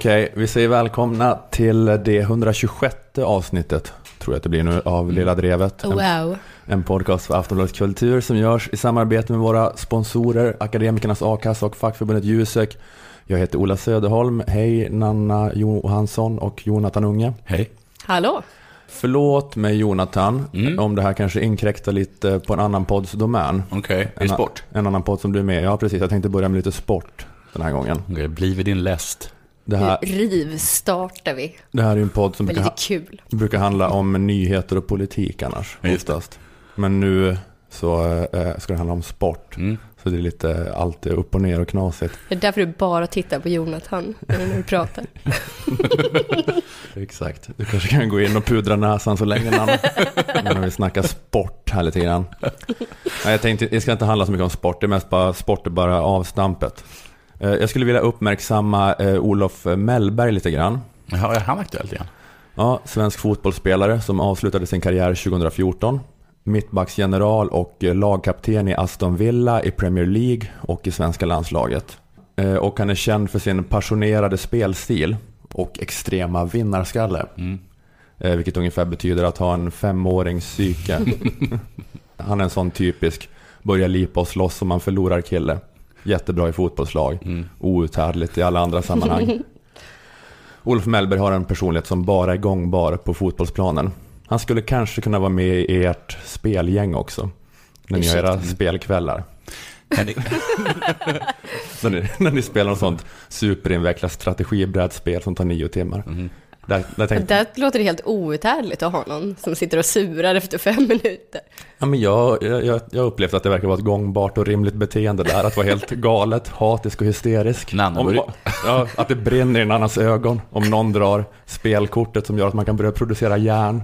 Okej, vi säger välkomna till det 126 avsnittet, tror jag att det blir nu, av Lilla Drevet. En, Wow. en podcast för Aftonbladet Kultur som görs i samarbete med våra sponsorer, Akademikernas A-kassa och fackförbundet Jusek. Jag heter Ola Söderholm. Hej Nanna Johansson och Jonathan Unge. Hej. Hallå? Förlåt mig Jonathan, Mm. om det här kanske inkräktar lite på en annan podds domän. Okej, det En- sport? En annan podd som du är med Ja, precis. Jag tänkte börja med lite sport den här gången. Okej, bli vid din läst. Det här, Nu rivstartar vi. det här är ju en podd som brukar, kul. brukar handla om nyheter och politik annars. Oftast. Men nu så eh, ska det handla om sport. Mm. Så det är lite alltid upp och ner och knasigt. Det är därför du bara tittar på Jonathan när du pratar. Exakt. Du kanske kan gå in och pudra näsan så länge. När vi snackar sport här lite grann. Nej, jag tänkte, det ska inte handla så mycket om sport. Det är mest bara, sport är bara avstampet. Eh, Jag skulle vilja uppmärksamma eh, Olof Mellberg lite grann. Jaha, är han aktuellt igen? Ja, svensk fotbollsspelare som avslutade sin karriär 2014. Mittbacksgeneral och eh, lagkapten i Aston Villa i Premier League och i svenska landslaget. Och han är känd för sin passionerade spelstil och extrema vinnarskalle. Mm. Vilket ungefär betyder att ha en femårings psyke. Han är en sån typisk börja lipa och slåss som man förlorar kille. Jättebra i fotbollslag. Mm. Outhärdligt i alla andra sammanhang. Olof Mellberg har en personlighet som bara är gångbar på fotbollsplanen. Han skulle kanske kunna vara med i ert spelgäng också. När ni har era spelkvällar. När ni, när ni spelar något sånt superinvecklat strategibrädspel som tar nio timmar. Mhm. Där, där tänkte, Det låter helt outhärdligt att ha någon som sitter och surar efter fem minuter. ja, men jag, jag, jag jag upplevde att det verkar vara ett gångbart och rimligt beteende där. Att vara helt galet, hatisk och hysterisk. Om, ja, att det brinner i en annans ögon. Om någon drar spelkortet som gör att man kan börja producera järn.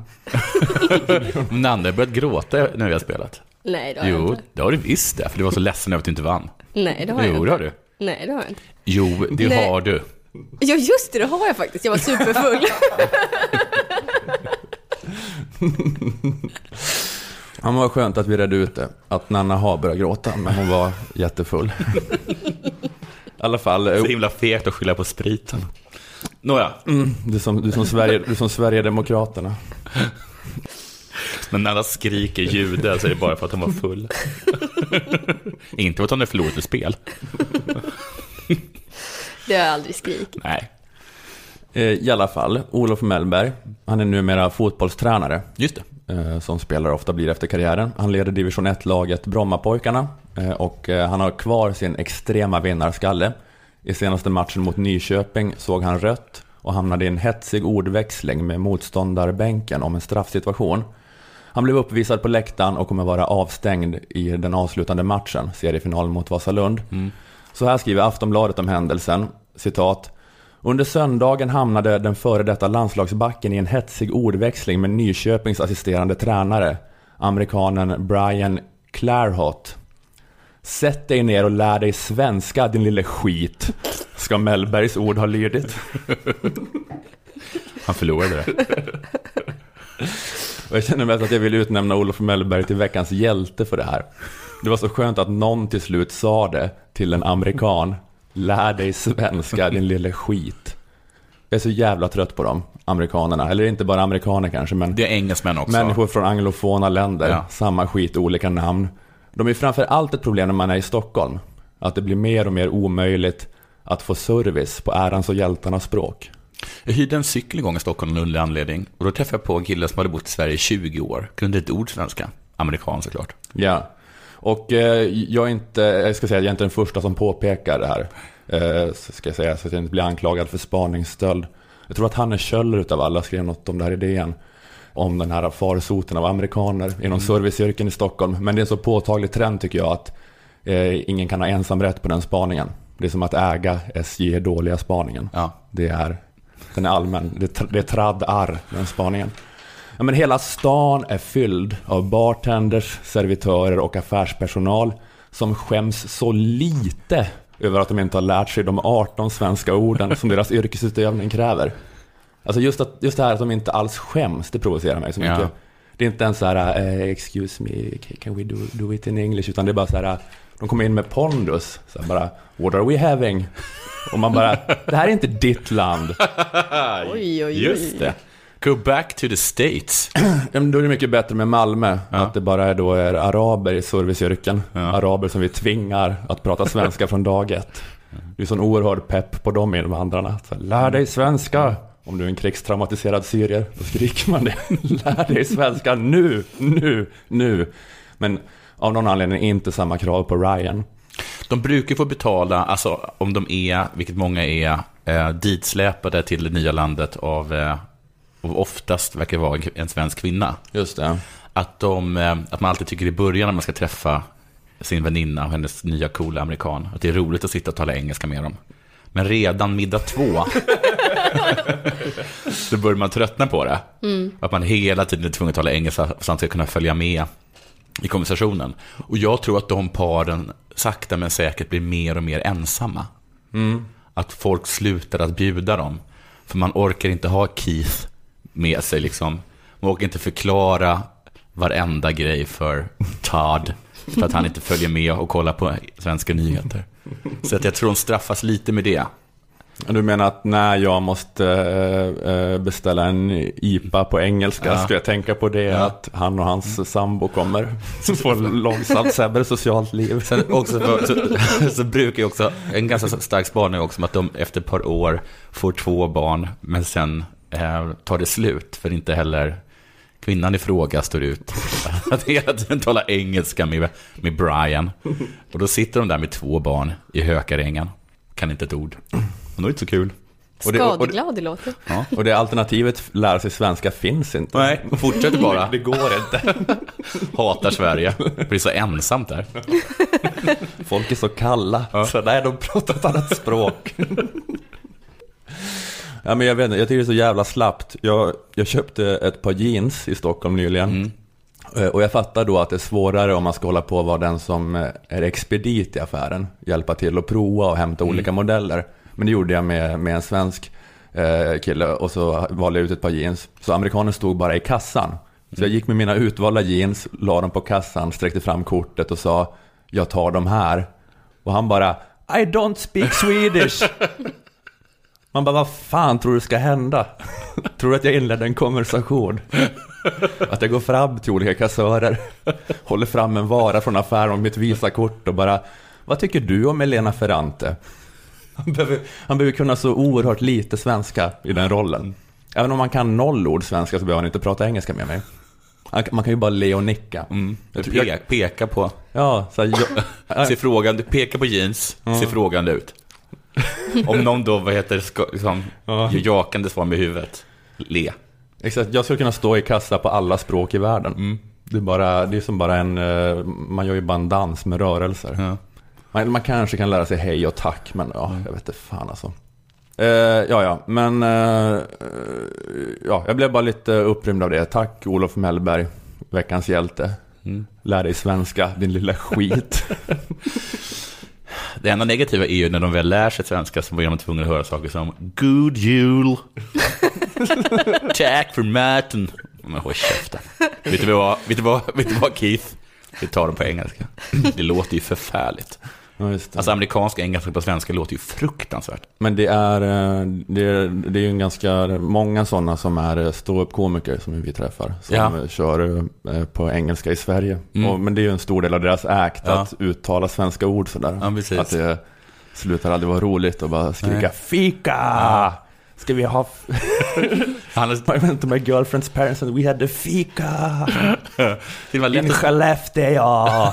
Nanne har börjat gråta när vi har spelat. Nej, det har jag Jo, inte. det har du visst det, för du var så ledsen över att du inte vann. Nej, det har jag Jo, inte. det har du. Nej, det har jag inte. Jo, det Nej. har du. Ja, just det, det har jag faktiskt. Jag var superfull. Ja, men vad skönt att vi redde ut det. Att Nanna har börjat gråta, men hon var jättefull. I alla fall, eh, Så himla fegt att skylla på spriten. Nåja, mm, du som, du som, Sverige, du som Sverigedemokraterna. men när alla skriker jude så är det bara för att han var full. inte för att han har förlorat ett spel. Det har jag aldrig skrikit. Nej, Eh, I alla fall, Olof Mellberg, han är numera fotbollstränare. just det. eh, Som spelare ofta blir efter karriären. Han leder division 1-laget Brommapojkarna. eh, Och han har kvar sin extrema vinnarskalle. I senaste matchen mot Nyköping såg han rött och hamnade i en hetsig ordväxling med motståndarbänken om en straffsituation. Han blev uppvisad på läktaren och kommer vara avstängd i den avslutande matchen, seriefinalen mot Vasalund. Så här skriver Aftonbladet om händelsen, citat. Under söndagen hamnade den före detta landslagsbacken i en hetsig ordväxling med Nyköpings assisterande tränare, amerikanen Brian Clairhot. Sätt dig ner och lär dig svenska din lille skit, ska Mellbergs ord ha lydit. Han förlorade det. Och jag känner mest att jag vill utnämna Olof Mellberg till veckans hjälte för det här. Det var så skönt att någon till slut sa det till en amerikan. Lär dig svenska din lille skit. Jag är så jävla trött på dem, amerikanerna. Eller inte bara amerikaner kanske, men Det är engelsmän också. människor från anglofona länder. Ja. Samma skit, olika namn. De är framför allt ett problem när man är i Stockholm. Att det blir mer och mer omöjligt att få service på ärans och hjältarnas språk. Jag hyrde en cykel en gång i Stockholm av en underlig anledning. Och då träffade jag på en kille som hade bott i Sverige i 20 år. Kunde ett ord svenska. Amerikan såklart. Ja, och eh, jag är inte, jag ska säga, jag är inte den första som påpekar det här. Eh, ska jag säga, så att jag inte blir anklagad för spaningsstöld. Jag tror att Hanne Kjöller utav alla skrev något om det här i DN. Om den här farsoten av amerikaner inom serviceyrken i Stockholm. Men det är en så påtaglig trend tycker jag att eh, ingen kan ha ensamrätt på den spaningen. Det är som att äga SJ dåliga spaningen. Ja. Det är, den är allmän. Det, är det är tradd arr, den spaningen. Ja, men hela stan är fylld av bartenders, servitörer och affärspersonal som skäms så lite över att de inte har lärt sig de 18 svenska orden som deras yrkesutövning kräver. Alltså just, att, just det här att de inte alls skäms, det provocerar mig så mycket. Ja. Det är inte ens så här, eh, excuse me, can we do, do it in English? Utan det är bara så här, de kommer in med pondus. Så bara, what are we having? Och man bara, det här är inte ditt land. Oj, oj, oj. Just det. Go back to the States. Ja, då är det mycket bättre med Malmö. Att det bara är då är araber i serviceyrken. Araber som vi tvingar att prata svenska från dag ett. Det är sån oerhörd pepp på de invandrarna. Så, Lär dig svenska! Om du är en krigstraumatiserad syrier, då skriker man det. Lär dig svenska nu, nu, nu. Men av någon anledning inte samma krav på Ryan. De brukar få betala, alltså om de är, vilket många är, eh, ditsläpade till det nya landet av, eh, och oftast verkar vara en svensk kvinna. Just det. Att, de, eh, att man alltid tycker i början när man ska träffa sin väninna och hennes nya coola amerikan, att det är roligt att sitta och tala engelska med dem. Men redan middag två, då börjar man tröttna på det. Att man hela tiden är tvungen att tala engelska för att kunna följa med i konversationen. Och jag tror att de paren sakta men säkert blir mer och mer ensamma. Att folk slutar att bjuda dem. För man orkar inte ha Keith med sig liksom. Man orkar inte förklara varenda grej för Todd. För att han inte följer med och kollar på svenska nyheter. Så att jag tror de straffas lite med det. Du menar att när jag måste eh, eh, beställa en IPA på engelska Ja. ska jag tänka på det att han och hans sambo kommer få långsamt sämre socialt liv. Sen också för, så, så brukar ju också, en ganska stark spaning också att de efter ett par år får två barn, men sen eh, tar det slut, för inte heller kvinnan i fråga står ut. Att hela tiden tala engelska med, med Brian. Och då sitter de där med två barn i hökarängen, kan inte ett ord. Och det är inte så kul. Och det- och- och det- Skadeglad det låter. Ja. Och det alternativet lära sig svenska finns inte. Nej, fortsätter bara. Det går inte. Hatar Sverige. Det blir så ensamt där. Folk är så kalla. Så nej, de pratar ett annat språk. Ja, men jag vet inte, jag tycker det är så jävla slappt. Jag, jag köpte ett par jeans i Stockholm nyligen. Eh, Och jag fattar då att det är svårare om man ska hålla på att vara den som eh, är expedit i affären. Hjälpa till att prova och hämta olika modeller. Men det gjorde jag med, med en svensk eh, kille och så valde jag ut ett par jeans. Så amerikanen stod bara i kassan. Så jag gick med mina utvalda jeans, la dem på kassan, sträckte fram kortet och sa jag tar de här. Och han bara I don't speak Swedish. Man bara, vad fan tror du ska hända? Tror du att jag inledde en konversation? Att jag går fram till olika kassörer, håller fram en vara från affären och mitt Visakort och bara, vad tycker du om Elena Ferrante? Han behöver, han behöver kunna så oerhört lite svenska i den rollen. Även om man kan noll ord svenska så behöver han inte prata engelska med mig. Man kan ju bara le och nicka. Jag tror- jag- Pe- peka på, Ja, så här, jag, se frågan, peka på jeans, se frågande ut. Om någon då, vad heter det, liksom, Ja. gör jakande svar med huvudet, le. Exakt, jag skulle kunna stå i kassa på alla språk i världen. Det, är bara, det är som bara en, eh, man gör ju bara en dans med rörelser. Ja. Man, man kanske kan lära sig hej och tack, men ja, jag vet inte fan alltså. Eh, ja, ja, men eh, ja, jag blev bara lite upprymd av det. Tack Olof Mellberg, veckans hjälte. Lär dig svenska, din lilla skit. Det enda negativa är ju när de väl lär sig svenska så blir de tvungna att höra saker som God jul, tack för maten. Men håll käften. Vet du vad, vet du vad, vet du vad Keith? Vi tar dem på engelska. Det låter ju förfärligt ja. Alltså amerikanska engelska på svenska låter ju fruktansvärt. Men det är, eh, det är, det är ju ganska många sådana som är ståuppkomiker som vi träffar. Som Ja. eh, kör eh, på engelska i Sverige. Mm. Och, men det är ju en stor del av deras act Ja. att uttala svenska ord sådär. Ja, precis. Att det slutar aldrig vara roligt och bara skrika Nej. fika! Ska vi ha... Han went to my girlfriend's parents and we had the fika! det var lätt In Skellefteå!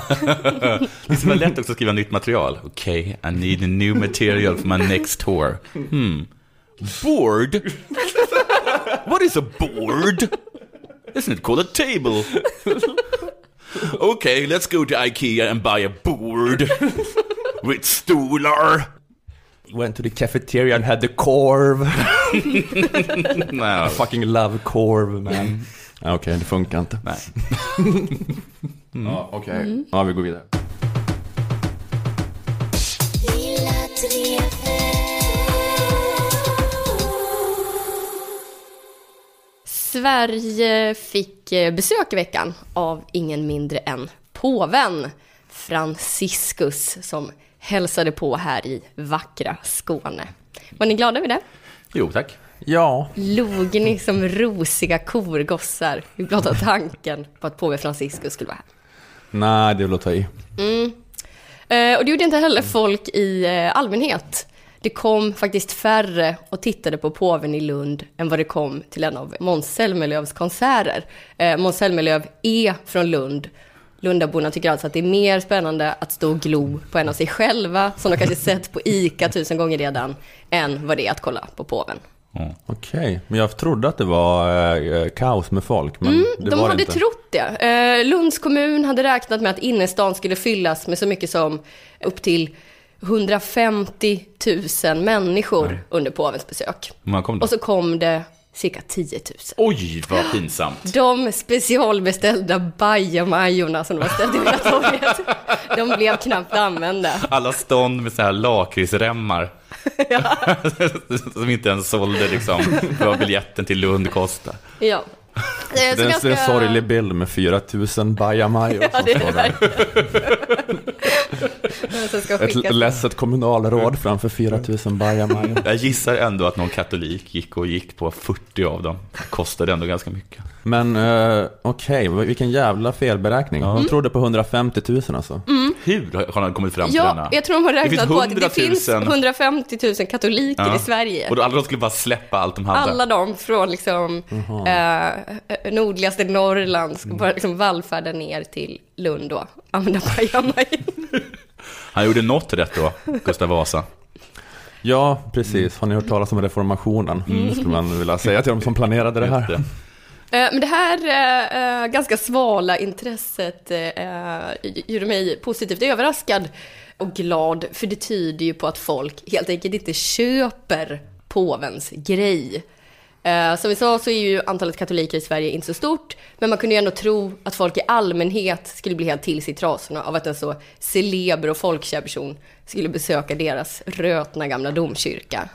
Det var lätt också att skriva nytt material. Okej, I need a new material for my next tour. Hmm. Board? What is a board? Isn't it called a table? Okay, let's go to Ikea and buy a board. With stolar. Went to the cafeteria and had the korv. No. I fucking love korv man. Okej, det funkar inte. Nej. Ja, okej. Ja, vi går vidare. Sverige fick eh, besök i veckan av ingen mindre än påven Franciscus som hälsade på här i vackra Skåne. Var ni glada över det? Jo, tack. Ja, Log ni som rosiga korgossar vid blotta tanken på att påve Franciscus skulle vara här? nej det vill jag ta i. Eh, och det gjorde inte heller folk i eh, allmänhet. Det kom faktiskt färre och tittade på påven i Lund än vad det kom till en av Måns Zelmerlöws konserter. Eh, Måns Zelmerlöw är från Lund. Lundaborna tycker alltså att det är mer spännande att stå och glo på en av sig själva, som de kanske sett på ICA tusen gånger redan, än vad det är att kolla på påven. Okej, men jag trodde att det var eh, kaos med folk, men det Mm, de var det hade inte. trott det. Eh, Lunds kommun hade räknat med att innerstan skulle fyllas med så mycket som upp till 150 000 människor under påvens besök. Och så kom det cirka 10 000. Oj, vad pinsamt. De specialbeställda bajamajorna som de har ställt i hela torget, de blev knappt använda. Alla stånd med så här lakritsremmar. Som inte ens sålde liksom vad biljetten till Lund kostar. Ja. Eh, Det är en, ganska- en sorglig bild med 4000 bajamajor Ja, som det står där. Ett ledset kommunalråd framför 4000 bajamajor. Jag gissar ändå att någon katolik gick och gick på 40 av dem. Kostade ändå ganska mycket. Men eh, okej, vilken jävla felberäkning. De trodde på 150 000 alltså. Hur har han kommit fram till Ja, denna? jag tror de har Det finns räknat på att det 100 000. finns 150 000 katoliker Ja. i Sverige. Och då alla de skulle bara släppa allt de hade. Alla de från liksom, eh, nordligaste Norrland ska bara liksom vallfärda ner till Lund och använda bajamajor. Han gjorde något rätt då, Gustav Vasa. Ja, precis. Har ni hört talas om reformationen? Skulle man vilja säga till de som planerade det här. Eh, Men det här eh, ganska svala intresset eh, gjorde mig positivt överraskad och glad, för det tyder ju på att folk helt enkelt inte köper påvens grej. Eh, Som vi sa så är ju antalet katoliker i Sverige inte så stort, men man kunde ju ändå tro att folk i allmänhet skulle bli helt till sig i trasorna av att en så celeber och folkkär person skulle besöka deras rötna gamla domkyrka.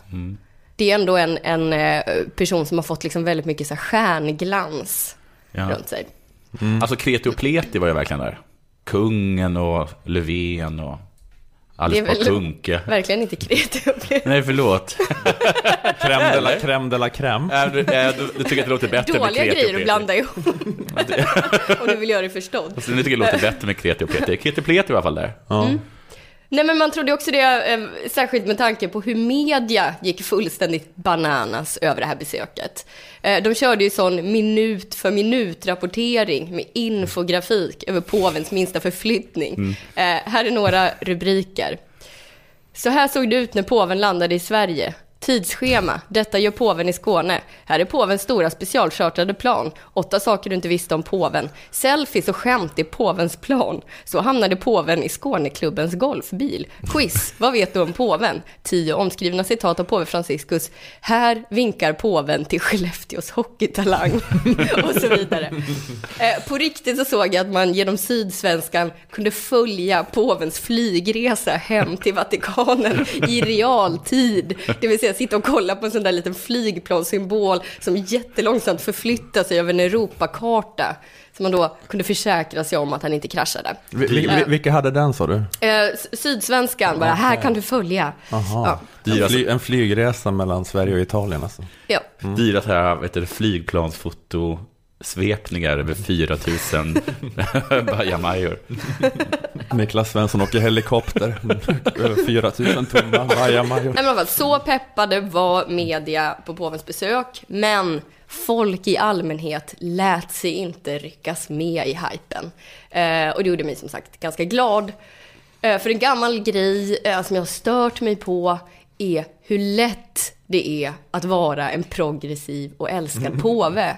Det är ändå en, en eh, person som har fått liksom väldigt mycket så här stjärnglans Ja. runt sig. Alltså kreti och pleti var ju verkligen där. Kungen och Löfven och Alice Det är väl- Kuhnke. Verkligen inte kreativt. Nej, förlåt. Crème de la crème de la crème. Äh, du, äh, du, du tycker att det låter bättre med Dåliga kreti och grejer att blanda ihop. Om du vill göra det förstådd. Alltså, nu tycker jag det låter bättre med kreti och pleti. Kreti och pleti i alla fall där. Ja. Nej men man trodde också det, eh, särskilt med tanke på hur media gick fullständigt bananas över det här besöket. Eh, de körde ju sån minut för minut rapportering med infografik över påvens minsta förflyttning. Eh, här är några rubriker. Så här såg det ut när påven landade i Sverige. Tidsschema. Detta gör påven i Skåne. Här är påvens stora specialchartrade plan. Åtta saker du inte visste om påven. Selfies och skämt i påvens plan. Så hamnade påven i Skåneklubbens golfbil. Quiz. Vad vet du om påven? Tio omskrivna citat av påve Franciscus. Här vinkar påven till Skellefteås hockeytalang. och så vidare. Eh, på riktigt så såg jag att man genom Sydsvenskan kunde följa påvens flygresa hem till Vatikanen i realtid. Det vill säga sitta och kolla på en sån där liten flygplanssymbol som jättelångsamt förflyttar sig över en Europakarta. Så man då kunde försäkra sig om att han inte kraschade. Vi- vi- vi- Vilka hade den sa du? Eh, Sydsvenskan bara, här kan du följa. Ja. En, Dyra- fly, en flygresa mellan Sverige och Italien alltså. Ja. Dyra så här, vet du, flygplansfotosvepningar över 4000 bajamajor. Niklas Svensson åker helikopter. Över 4000 tomma bajamajor. Nej, men så peppade var media på påvens besök, men folk i allmänhet lät sig inte ryckas med i hypen. Eh, och det gjorde mig som sagt ganska glad. Eh, för en gammal grej eh, som jag har stört mig på är hur lätt det är att vara en progressiv och älskad påve.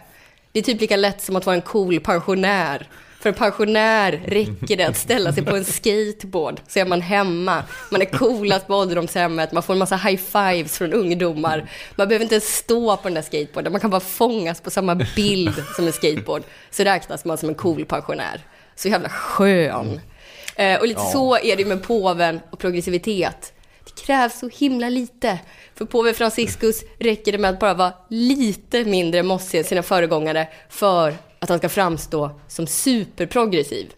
Det är typ lika lätt som att vara en cool pensionär. För en pensionär räcker det att ställa sig på en skateboard så är man hemma. Man är coolast på ålderdomshemmet, man får en massa high-fives från ungdomar. Man behöver inte ens stå på den där skateboarden, man kan bara fångas på samma bild som en skateboard. Så räknas man som en cool pensionär. Så jävla skön. Eh, och lite så är det med påven och progressivitet. Det krävs så himla lite. För påve Franciscus räcker det med att bara vara lite mindre mossig än sina föregångare för att han ska framstå som superprogressiv.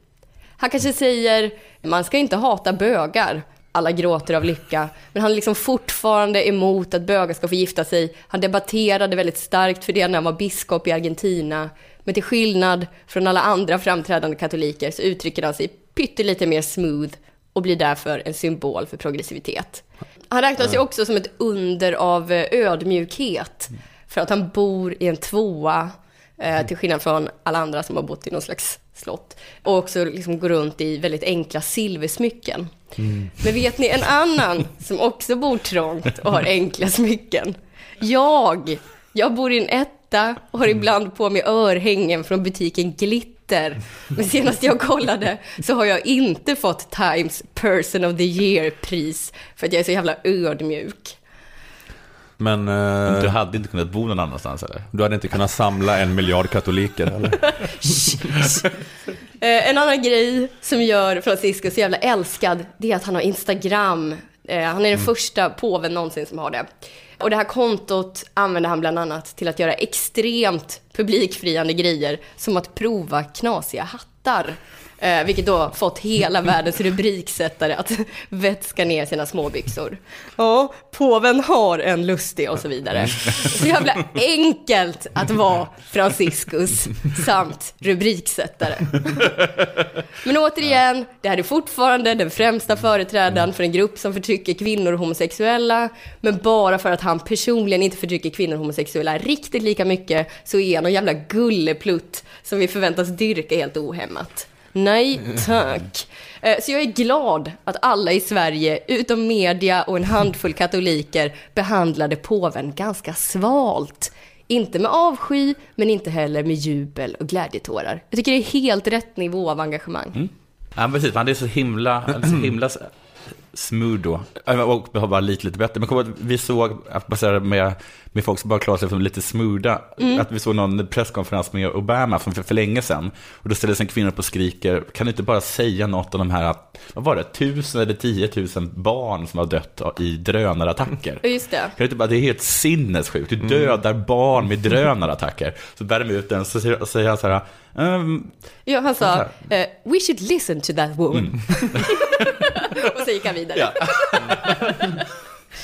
Han kanske säger, man ska inte hata bögar, alla gråter av lycka. Men han är liksom fortfarande emot att bögar ska få gifta sig. Han debatterade väldigt starkt för det när han var biskop i Argentina. Men till skillnad från alla andra framträdande katoliker så uttrycker han sig pyttelite mer smooth och blir därför en symbol för progressivitet. Han räknas ju också som ett under av eh, ödmjukhet för att han bor i en tvåa eh, till skillnad från alla andra som har bott i någon slags slott. Och också liksom går runt i väldigt enkla silversmycken. Mm. Men vet ni en annan som också bor trångt och har enkla smycken? Jag! Jag bor i en etta och har ibland på mig örhängen från butiken Glitter. Men senast jag kollade så har jag inte fått Times Person of the Year-pris för att jag är så jävla ödmjuk. Men, eh, du hade inte kunnat bo någon annanstans eller? Du hade inte kunnat samla en miljard katoliker eller? eh, en annan grej som gör Francisco så jävla älskad, det är att han har Instagram. Eh, han är den mm. första påven någonsin som har det. Och det här kontot använde han bland annat till att göra extremt publikfriande grejer, som att prova knasiga hattar. Eh, vilket då fått hela världens rubriksättare att vätska ner sina småbyxor. Ja, påven har en lustig och så vidare. Så jävla enkelt att vara Franciscus samt rubriksättare. Men återigen, det här är fortfarande den främsta företrädaren för en grupp som förtrycker kvinnor och homosexuella. Men bara för att han personligen inte förtrycker kvinnor och homosexuella riktigt lika mycket så är han någon jävla gulleplutt som vi förväntas dyrka helt ohämmat. Nej tack. Eh, så jag är glad att alla i Sverige, utom media och en handfull katoliker, behandlade påven ganska svalt. Inte med avsky, men inte heller med jubel och glädjetårar. Jag tycker det är helt rätt nivå av engagemang. Mm. Ja, precis. Han är så himla, så himla smooth då. Och bara lite, lite bättre. Men kom att vi såg, baserat med, med folk som bara klarar sig som lite smootha, mm. att vi såg någon presskonferens med Obama för, för, för länge sedan. Och då ställdes en kvinna upp och skriker, kan du inte bara säga något om de här, vad var det, tusen eller tiotusen barn som har dött i drönarattacker? Just det. Kan du inte bara, det är helt sinnessjukt, du mm. dödar mm. barn med drönarattattacker. Så bär de ut den, så säger han så här, um, Ja, han sa, uh, we should listen to that woman. Mm. och så gick han vidare. Ja.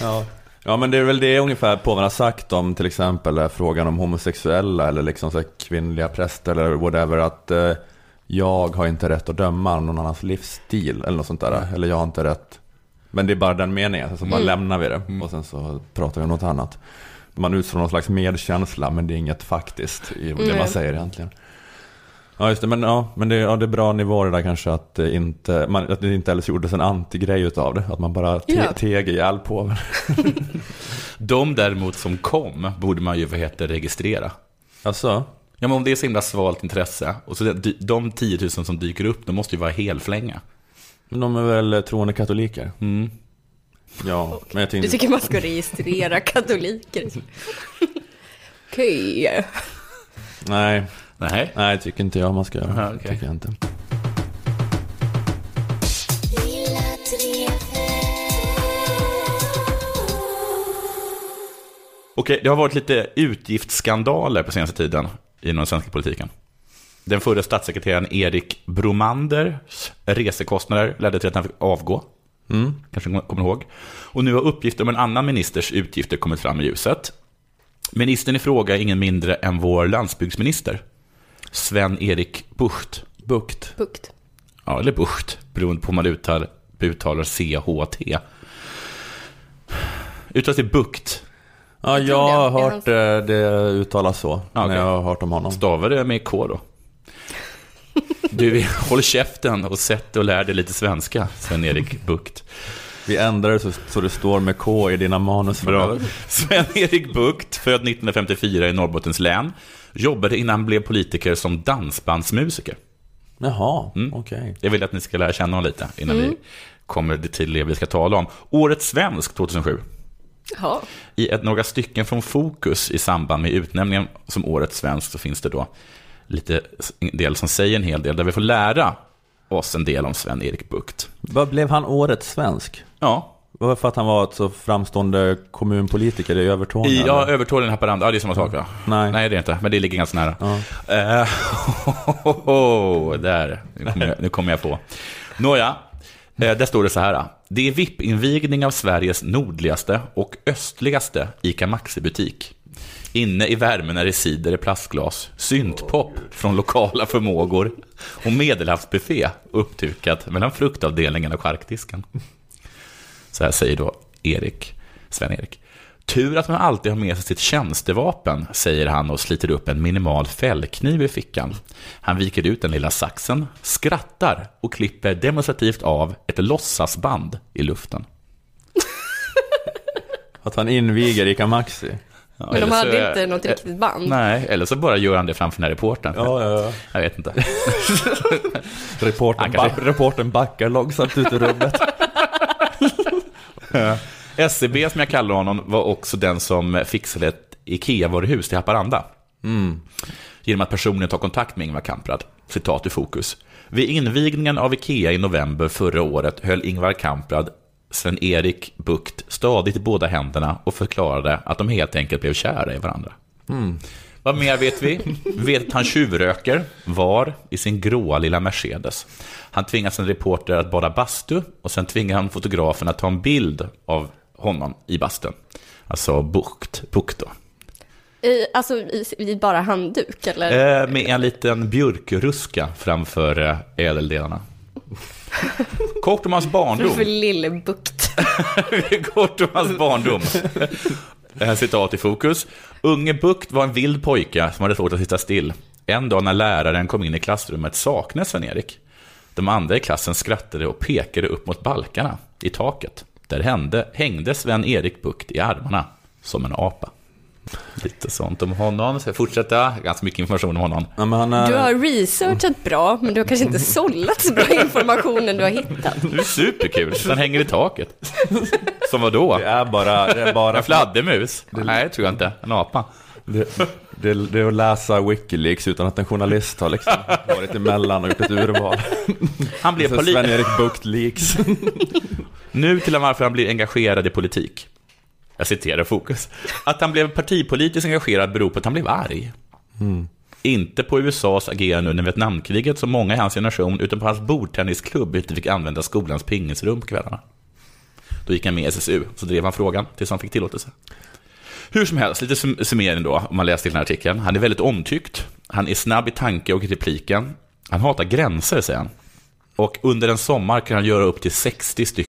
ja. ja. men det är väl det ungefär påven har sagt om till exempel frågan om homosexuella eller liksom så kvinnliga präster eller whatever. Att uh, jag har inte rätt att döma någon annans livsstil eller något sånt där. Eller jag har inte rätt. Men det är bara den meningen, så bara mm. lämnar vi det. Mm. Och sen så pratar vi om något annat. Man utstrålar någon slags medkänsla, men det är inget faktiskt i det man säger egentligen. Ja just det, men, ja, men det, ja, det är bra nivåer där kanske att det inte, man, att det inte gjordes en antigrej utav det. Att man bara te, ja. teg ihjäl på De däremot som kom borde man ju vad heter registrera. Alltså? Ja men om det är så himla svalt intresse, och så de, de 10 000 som dyker upp, de måste ju vara helflänga. Men de är väl troende katoliker? Mm. Ja, okay. men jag tänkte... Du tycker man ska registrera katoliker? Okej. Okay. Nej, Nej. Nej, det tycker inte jag man ska göra. Aha, okay. tycker jag inte. Okej, det har varit lite utgiftsskandaler på senaste tiden inom den svenska politiken. Den förre statssekreteraren Erik Bromanders resekostnader ledde till att han fick avgå. Mm. Kanske kommer ihåg. Och nu har uppgifter om en annan ministers utgifter kommit fram i ljuset. Ministern i fråga är ingen mindre än vår landsbygdsminister, Sven-Erik Bucht. Bucht. Bucht. Ja, eller Bucht, beroende på hur man uttalar, uttalar CHT. Uttalas det Bucht? Ja, jag, har hört det, det uttalas så, okay. när jag har hört om honom. Stavar det med K då? Du, håll käften och sätt och lär dig lite svenska, Sven-Erik Bucht. Vi ändrar det så, så det står med K i dina manus. Bra. Sven-Erik Bucht, född 1954 i Norrbottens län, jobbade innan han blev politiker som dansbandsmusiker. Jaha, mm. okej. Okay. Jag vill att ni ska lära känna honom lite innan mm. vi kommer till det vi ska tala om. Årets svensk 2007. Jaha. I ett, några stycken från Fokus i samband med utnämningen som Årets svensk så finns det då lite del som säger en hel del, där vi får lära oss en del om Sven-Erik Bucht. Vad blev han Årets svensk? Ja. Var för att han var ett så framstående kommunpolitiker i Övertorneå? I, ja? Övertorneå, Haparanda, ja det är samma sak va? Nej. Nej, det är inte, men det ligger ganska nära. Ja. Eh, där, nu kommer, jag, nu kommer jag på. Nåja, eh, där står det så här. Det är VIP-invigning av Sveriges nordligaste och östligaste ICA Maxi-butik. Inne i värmen är det cider i plastglas, syntpop från lokala förmågor och medelhavsbuffé uppdukat mellan fruktavdelningen och charkdisken. Så här säger då Erik, Sven-Erik. Tur att man alltid har med sig sitt tjänstevapen, säger han och sliter upp en minimal fällkniv i fickan. Han viker ut den lilla saxen, skrattar och klipper demonstrativt av ett låtsasband i luften. Att han inviger Ica Maxi? Ja, Men de eller så- hade inte något eh, riktigt band. Nej, eller så bara gör han det framför den här reportern. Ja, ja, ja. Jag vet inte. Kanske- ba- reportern backar långsamt ut ur rummet. SCB, som jag kallar honom, var också den som fixade ett IKEA-varuhus till Haparanda. Genom att personligen ta kontakt med Ingvar Kamprad. Citat i fokus. Vid invigningen av IKEA i november förra året höll Ingvar Kamprad Sven-Erik Bukt stadigt i båda händerna och förklarade att de helt enkelt blev kära i varandra. Vad mer vet vi? Vi vet att han tjuvröker, var, i sin gråa lilla Mercedes. Han tvingas en reporter att bada bastu och sen tvingar han fotografen att ta en bild av honom i bastun. Alltså bukt, bukt då. I, alltså i, i bara handduk eller? Eh, med en liten björkruska framför eh, ädeldelarna. Kort om hans barndom. För lille bukt. Kort om hans barndom. Eh, Citat i fokus. Unge Bukt var en vild pojke som hade svårt att sitta still. En dag när läraren kom in i klassrummet saknades Sven-Erik. De andra i klassen skrattade och pekade upp mot balkarna i taket. Där hände, hängde Sven-Erik Bukt i armarna som en apa. Lite sånt om honom. Så jag fortsätta. Ganska mycket information om honom. Ja, men han är... Du har researchat bra, men du har kanske inte sållat så bra informationen du har hittat. Det är superkul. Den hänger i taket. Som vad då? Det är bara... Det är bara En fladdermus? Nej, det tror jag inte. En apa. Det, det, det är att läsa Wikileaks utan att en journalist har liksom varit emellan och gjort ett urval. Han blev Så poli- Sven-Erik Bucht Leaks. Nu till varför han blir engagerad i politik. Jag citerar Fokus. Att han blev partipolitiskt engagerad beror på att han blev arg. Inte på USAs agerande under Vietnamkriget som många i hans generation, utan på hans bordtennisklubb inte fick använda skolans pingisrum på kvällarna. Då gick han med i SSU, så drev han frågan tills han fick tillåtelse. Hur som helst, lite sum- summering då, om man läser den här artikeln. Han är väldigt omtyckt, han är snabb i tanke och i repliken. Han hatar gränser, säger han. Och under en sommar kan han göra upp till 60 stycken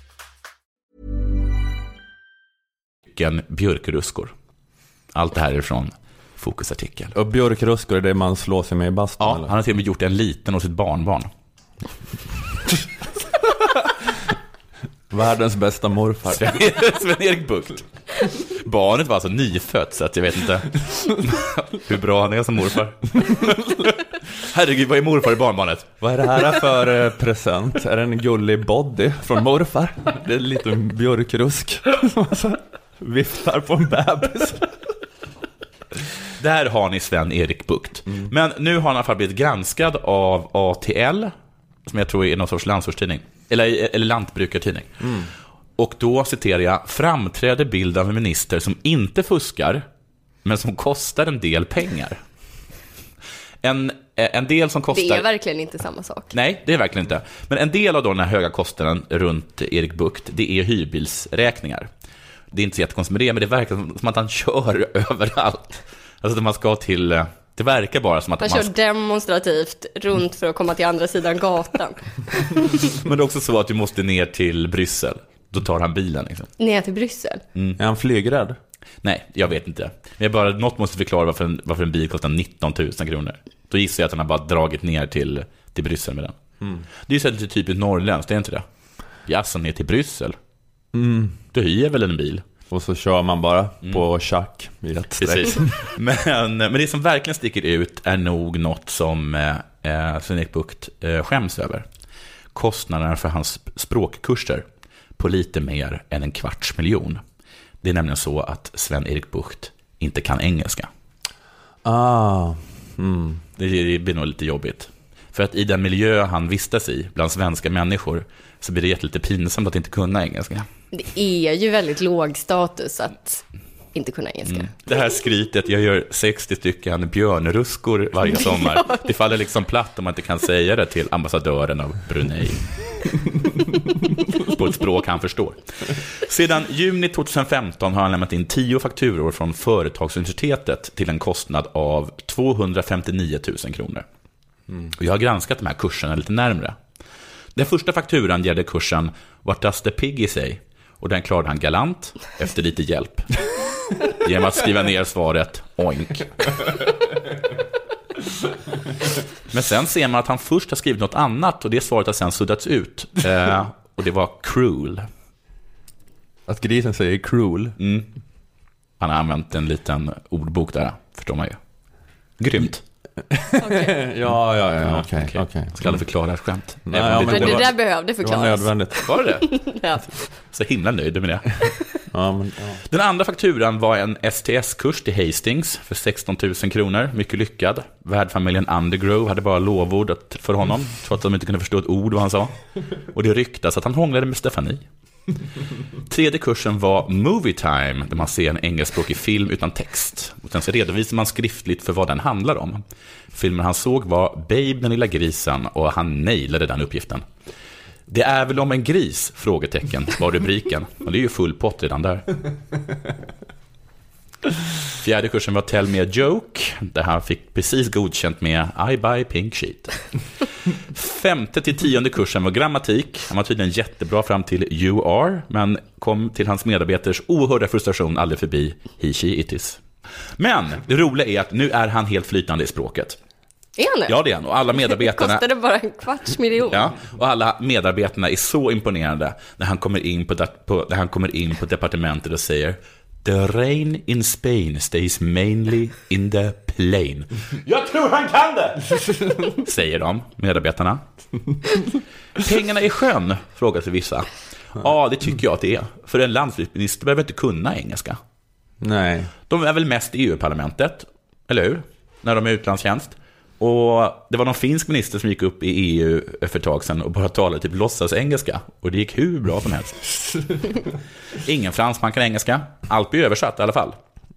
Björkruskor. Allt det här är från Fokusartikel. Och björkruskor är det man slår sig med i bastun Ja, eller? han har till och med gjort en liten åt sitt barnbarn. Världens bästa morfar. Sven-Erik Bucht. Barnet var alltså nyfött, så att jag vet inte hur bra han är som morfar. Herregud, vad är morfar i barnbarnet? Vad är det här för eh, present? Är det en gullig body från morfar? Det är en liten björkrusk viftar på en bebis. Där har ni Sven-Erik Bucht. Men nu har han i alla fall blivit granskad av ATL, som jag tror är någon sorts landsortstidning, eller, eller lantbrukartidning. Och då citerar jag, framträder bild av en minister som inte fuskar, men som kostar en del pengar. En, en del som kostar... Det är verkligen inte samma sak. Nej, det är verkligen inte. Men en del av då den här höga kostnaden runt Erik Bucht, det är hyrbilsräkningar. Det är inte så jättekonstigt med det, men det verkar som att han kör överallt. Alltså att man ska till... eh, Det verkar bara som att Man man... kör demonstrativt runt för att komma till andra sidan gatan. Men det är också så att du måste ner till Bryssel. Då tar han bilen liksom. Ner till Bryssel. Är han flygrädd? Nej, jag vet inte. Men jag bara, något måste förklara varför en, varför en bil kostar 19 000 kronor. Då gissar jag att han har bara dragit ner till, till Bryssel med den. Det är ju så lite typiskt norrländskt, det är inte det? Jaså, ner till Bryssel? Mm. Du hyr väl en bil? Och så kör man bara på tjack i streck. Precis. Men, men det som verkligen sticker ut är nog något som eh, eh, Sven-Erik Bucht eh, skäms över. Kostnaderna för hans språkkurser på lite mer än en kvarts miljon. Det är nämligen så att Sven-Erik Bucht inte kan engelska. Ah, mm. Det, det blir nog lite jobbigt. För att i den miljö han vistas i, bland svenska människor, så blir det jättelite pinsamt att inte kunna engelska. Det är ju väldigt låg status att inte kunna engelska. Det här skrytet, jag gör 60 stycken björnruskor varje sommar. Det faller liksom platt om man inte kan säga det till ambassadören av Brunei. På ett språk han förstår. Sedan juni 2015 har han lämnat in 10 fakturor från Företagsuniversitetet till en kostnad av 259 000 kronor. Och jag har granskat de här kurserna lite närmre. Den första fakturan gällde kursen What does the piggy say? Och den klarade han galant efter lite hjälp. Genom att skriva ner svaret oink. Men sen ser man att han först har skrivit något annat och det svaret har sen suddats ut. Eh, och det var cruel. Att grisen säger cruel. Mm. Han har använt en liten ordbok där, förstår man ju. Grymt. Ja, ja, ja, okej. okej. okej. Ska aldrig förklara ett skämt. Nej, ja, men det Men det var- där behövde Det var förklaras. nödvändigt. Var det det? Ja. Så himla nöjd med det. Ja, men, ja. Den andra fakturan var en STS-kurs till Hastings för 16 000 kronor. Mycket lyckad. Värdfamiljen Undergrove hade bara lovord för honom, trots att de inte kunde förstå ett ord vad han sa. Och det ryktas att han hånglade med Stefanie. Tredje kursen var Movie Time, där man ser en engelskspråkig film utan text. Och sen så redovisar man skriftligt för vad den handlar om. Filmen han såg var Babe den lilla grisen och han nailade den uppgiften. Det är väl om en gris? Frågetecken var rubriken. Och det är ju full pott redan där. Fjärde kursen var Tell me a joke, där han fick precis godkänt med I buy pink sheet. Femte till tionde kursen var grammatik. Han var tydligen jättebra fram till you are, men kom till hans medarbetares oerhörda frustration aldrig förbi he, she, it is. Men det roliga är att nu är han helt flytande i språket. Är han det? Ja, det är han. Och alla medarbetarna... Kostade bara en kvarts miljon. Ja, och alla medarbetarna är så imponerade när han kommer in på, på, när han kommer in på departementet och säger The rain in Spain stays mainly in the plain. Jag tror han kan det! Säger de, medarbetarna. Pengarna i sjön, frågar sig vissa. Ja, det tycker jag att det är. För en landsbygdsminister behöver inte kunna engelska. Nej. De är väl mest i EU-parlamentet, eller hur? När de är utlandstjänst. Och det var någon finsk minister som gick upp i EU för ett tag sedan och bara talade typ låtsas engelska. Och det gick hur bra som helst. Ingen fransman kan engelska. Allt blir översatt i alla fall.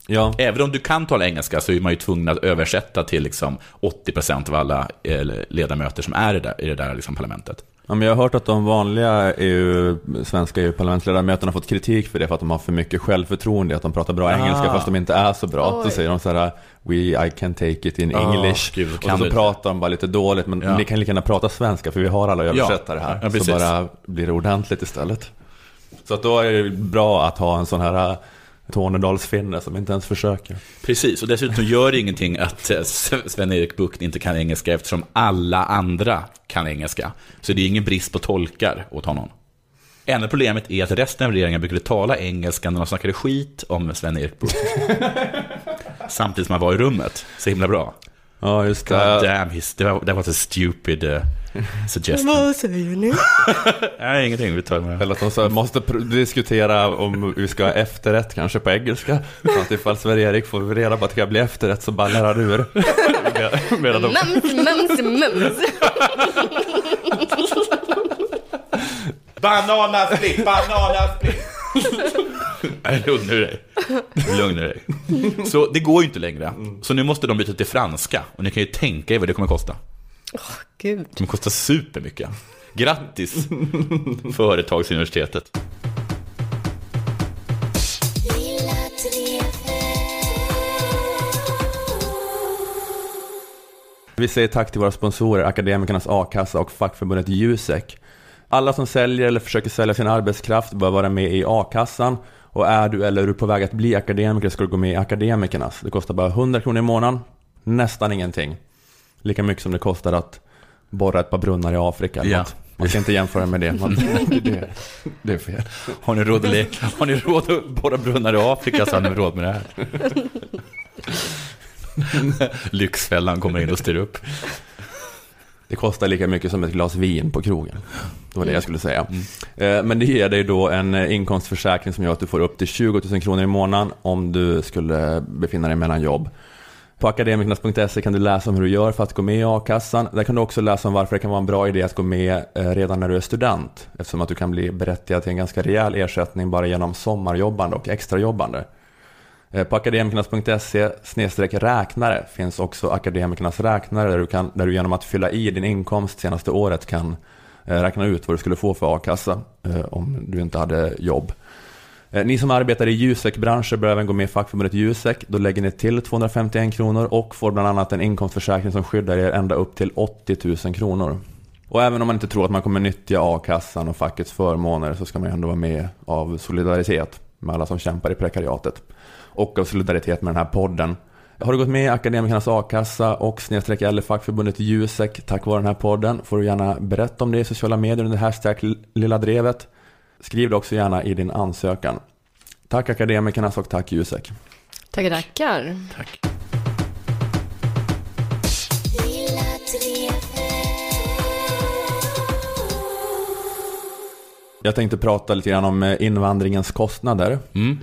Ja. Även om du kan tala engelska så är man ju tvungen att översätta till liksom 80% av alla eh, ledamöter som är i det där, i det där liksom parlamentet. Ja, men jag har hört att de vanliga EU, svenska EU-parlamentsledamöterna har fått kritik för det för att de har för mycket självförtroende, att de pratar bra Ah. engelska fast de inte är så bra. Oj. Så säger de så här, we, I can take it in Ah, English. gud, och kan så pratar de bara lite dåligt, men Ja. ni kan lika gärna prata svenska för vi har alla översättare Ja, här. ja, så bara blir det ordentligt istället. Så att då är det bra att ha en sån här äh, Tornedalsfinne som inte ens försöker. Precis, och dessutom gör det ingenting att eh, Sven-Erik Bucht inte kan engelska eftersom alla andra kan engelska. Så det är ingen brist på tolkar åt honom. Enda problemet är att resten av regeringen brukade tala engelska när de snackade skit om Sven-Erik Bucht. Samtidigt som han var i rummet. Så himla bra. Ja, just God det. damn, his, det var, that was a stupid uh, suggestion. Vad säger ni? Nej, ingenting. Vi tar det med. Eller att de så måste diskutera om vi ska ha efterrätt kanske på engelska. Så att ifall Sverige-Erik får reda på att det ska bli efterrätt så ballar han ur. Medan de Mums, mums, mums. Bananasplit, bananasplit. Nej, lugna dig. Lugna dig. Så det går ju inte längre. Så nu måste de byta till franska. Och ni kan ju tänka er vad det kommer kosta. Gud. Det kommer kosta supermycket. Grattis, Företagsuniversitetet. Vi säger tack till våra sponsorer, Akademikernas A-kassa och fackförbundet Jusek. Alla som säljer eller försöker sälja sin arbetskraft bör vara med i A-kassan. Och är du eller är du på väg att bli akademiker ska du gå med i Akademikernas. Det kostar bara 100 kronor i månaden. Nästan ingenting. Lika mycket som det kostar att borra ett par brunnar i Afrika eller Ja, något. Man ska inte jämföra med det. Man, det, det är fel. Har ni råd att, le- har ni råd att borra brunnar i Afrika så har ni råd med det här. Lyxfällan kommer in och styr upp. Det kostar lika mycket som ett glas vin på krogen. Det var det jag skulle säga. Eh, Men det ger dig då en eh, inkomstförsäkring som gör att du får upp till 20 000 kronor i månaden om du skulle befinna dig mellan jobb. På akademikernas.se kan du läsa om hur du gör för att gå med i a-kassan. Där kan du också läsa om varför det kan vara en bra idé att gå med eh, redan när du är student. Eftersom att du kan bli berättigad till en ganska rejäl ersättning bara genom sommarjobbande och extrajobbande. Eh, på akademikernas.se räknare finns också akademikernas räknare där du, kan, där du genom att fylla i din inkomst senaste året kan eh, räkna ut vad du skulle få för a-kassa eh, om du inte hade jobb. Ni som arbetar i Jusek-branscher bör även gå med i fackförbundet Jusek. Då lägger ni till 251 kronor och får bland annat en inkomstförsäkring som skyddar er ända upp till 80 000 kronor. Och även om man inte tror att man kommer nyttja a-kassan och fackets förmåner så ska man ju ändå vara med av solidaritet med alla som kämpar i prekariatet. Och av solidaritet med den här podden. Har du gått med i Akademikernas a-kassa och snedstreck eller fackförbundet Jusek tack vare den här podden får du gärna berätta om det i sociala medier under hashtag lilla drevet. Skriv det också gärna i din ansökan. Tack Akademikernas och tack Jusek. Tackar, tackar. Tack. Jag tänkte prata lite grann om eh, invandringens kostnader. Mm.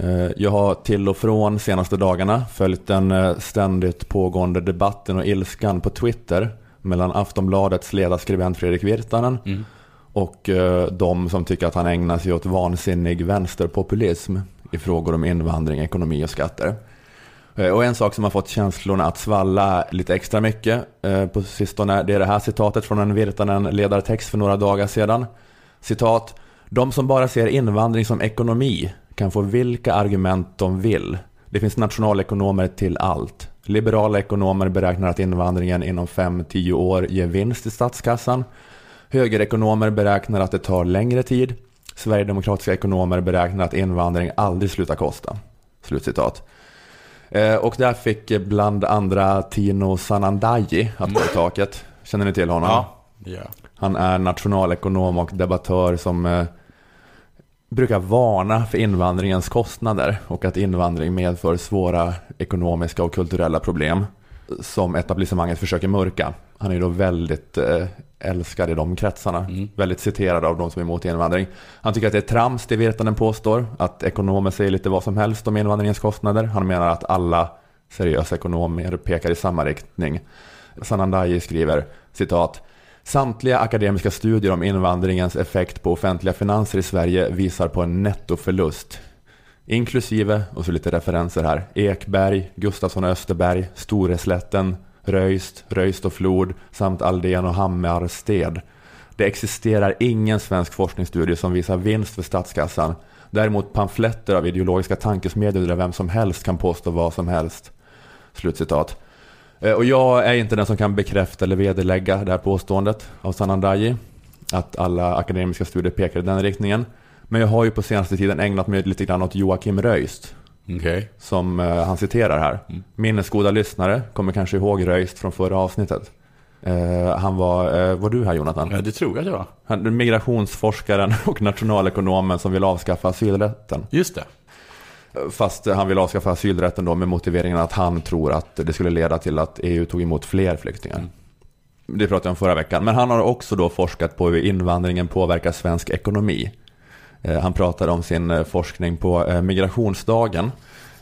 Eh, Jag har till och från senaste dagarna följt den eh, ständigt pågående debatten och ilskan på Twitter mellan Aftonbladets ledarskribent Fredrik Virtanen Mm. och eh, de som tycker att han ägnar sig åt vansinnig vänsterpopulism i frågor om invandring, ekonomi och skatter. Och en sak som har fått känslorna att svalla lite extra mycket på sistone, det är det här citatet från en Virtanen-ledartext för några dagar sedan. Citat. De som bara ser invandring som ekonomi kan få vilka argument de vill. Det finns nationalekonomer till allt. Liberala ekonomer beräknar att invandringen inom 5-10 år ger vinst i statskassan. Högerekonomer beräknar att det tar längre tid. Sverigedemokratiska ekonomer beräknar att invandring aldrig slutar kosta. Slutcitat. Eh, Och där fick bland andra Tino Sanandaji att gå i taket. Känner ni till honom? Ja. ja. Han är nationalekonom och debattör som eh, brukar varna för invandringens kostnader och att invandring medför svåra ekonomiska och kulturella problem som etablissemanget försöker mörka. Han är ju då väldigt eh, älskad i de kretsarna, väldigt citerad av de som är emot invandring. Han tycker att det är trams det Virtanen påstår, att ekonomer säger lite vad som helst om invandringens kostnader. Han menar att alla seriösa ekonomer pekar i samma riktning. Sanandaji skriver, citat, Samtliga akademiska studier om invandringens effekt på offentliga finanser i Sverige visar på en nettoförlust. Inklusive, och så lite referenser här, Ekberg, Gustafsson och Österberg, Storeslätten, Röjst, Röjst och Flod samt Aldén och Hammarsted. Det existerar ingen svensk forskningsstudie som visar vinst för statskassan. Däremot pamfletter av ideologiska tankesmedjor där vem som helst kan påstå vad som helst. Slutcitat. Eh, Och jag är inte den som kan bekräfta eller vederlägga det här påståendet av Sanandaji. Att alla akademiska studier pekar i den riktningen. Men jag har ju på senaste tiden ägnat mig lite grann åt Joakim Röist. Okej. Som eh, han citerar här. Minnesgoda lyssnare kommer kanske ihåg Röist från förra avsnittet. Eh, han var, var du här Jonathan? Ja, det tror jag att det var. Han, migrationsforskaren och nationalekonomen som vill avskaffa asylrätten. Just det. Fast han vill avskaffa asylrätten då med motiveringen att han tror att det skulle leda till att EU tog emot fler flyktingar. Det pratade jag om förra veckan. Men han har också då forskat på hur invandringen påverkar svensk ekonomi. Eh, Han pratade om sin eh, forskning på eh, migrationsdagen.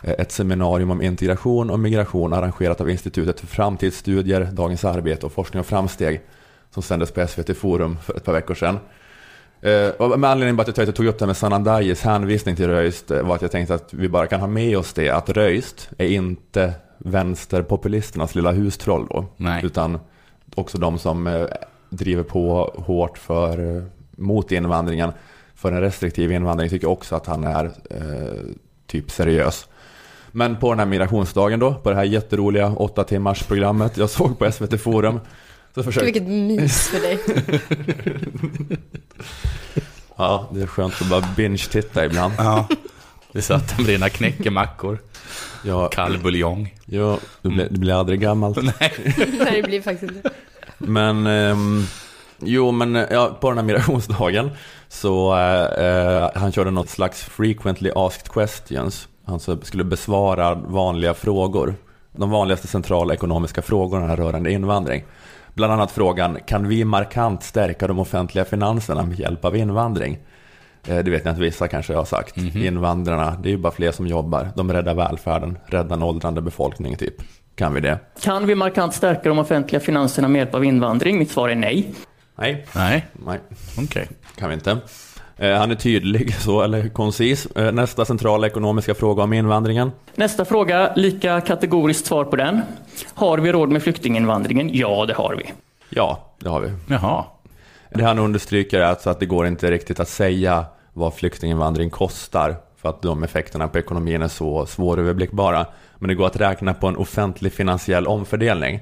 Ett seminarium om integration och migration arrangerat av Institutet för framtidsstudier, Dagens Arbete och Forskning och Framsteg. Som sändes på SVT Forum för ett par veckor sedan. Eh, med anledning av att jag tog upp det här med Sanandajis hänvisning till Röist eh, var att jag tänkte att vi bara kan ha med oss det att Röist är inte vänsterpopulisternas lilla hustroll då. Nej. Utan också de som eh, driver på hårt för, eh, mot invandringen. För en restriktiv invandring tycker också att han är eh, typ seriös. Men på den här migrationsdagen då, på det här jätteroliga åtta timmars programmet jag såg på SVT Forum. Så Gud, försökte, vilket mys för dig. ja, det är skönt att bara binge-titta ibland. Ja. Vi satt med dina knäckemackor, Ja, kall buljong. ja det, blir, det blir aldrig gammalt. Nej, det blir faktiskt inte. Men ehm, Jo, men ja, på den här migrationsdagen så eh, han körde något slags frequently asked questions. Han skulle besvara vanliga frågor. De vanligaste centrala ekonomiska frågorna rörande invandring. Bland annat frågan, kan vi markant stärka de offentliga finanserna med hjälp av invandring? Eh, det vet ni att vissa kanske har sagt. Mm -hmm. Invandrarna, det är ju bara fler som jobbar. De räddar välfärden, räddar en åldrande befolkning typ. Kan vi det? Kan vi markant stärka de offentliga finanserna med hjälp av invandring? Mitt svar är nej. Nej. Nej. Nej. Okej. Okay. Kan vi inte. Eh, han är tydlig, så, eller koncis. Eh, nästa centrala ekonomiska fråga om invandringen. Nästa fråga, lika kategoriskt svar på den. Har vi råd med flyktinginvandringen? Ja, det har vi. Ja, det har vi. Jaha. Det han understryker är alltså att det går inte riktigt att säga vad flyktinginvandring kostar för att de effekterna på ekonomin är så svåröverblickbara. Men det går att räkna på en offentlig finansiell omfördelning.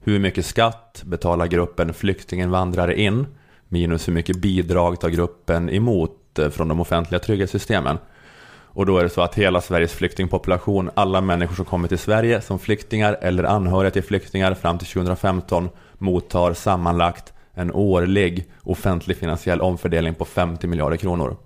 Hur mycket skatt betalar gruppen flyktinginvandrare in? Minus hur mycket bidrag tar gruppen emot eh, från de offentliga trygghetssystemen. Och då är det så att hela Sveriges flyktingpopulation, alla människor som kommer till Sverige som flyktingar eller anhöriga till flyktingar fram till 2015 mottar sammanlagt en årlig offentlig finansiell omfördelning på 50 miljarder kronor.